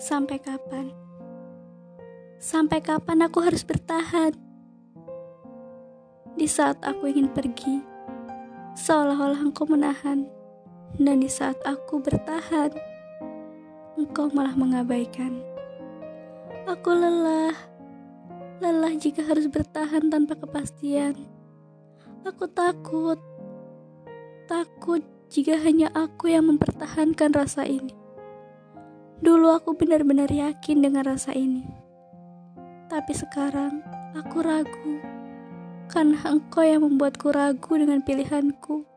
Sampai kapan? Sampai kapan aku harus bertahan? Di saat aku ingin pergi, seolah-olah engkau menahan. Dan di saat aku bertahan, engkau malah mengabaikan. Aku lelah, lelah jika harus bertahan tanpa kepastian. Aku takut, takut jika hanya aku yang mempertahankan rasa ini. Dulu aku benar-benar yakin dengan rasa ini. Tapi sekarang aku ragu. Karena engkau yang membuatku ragu dengan pilihanku.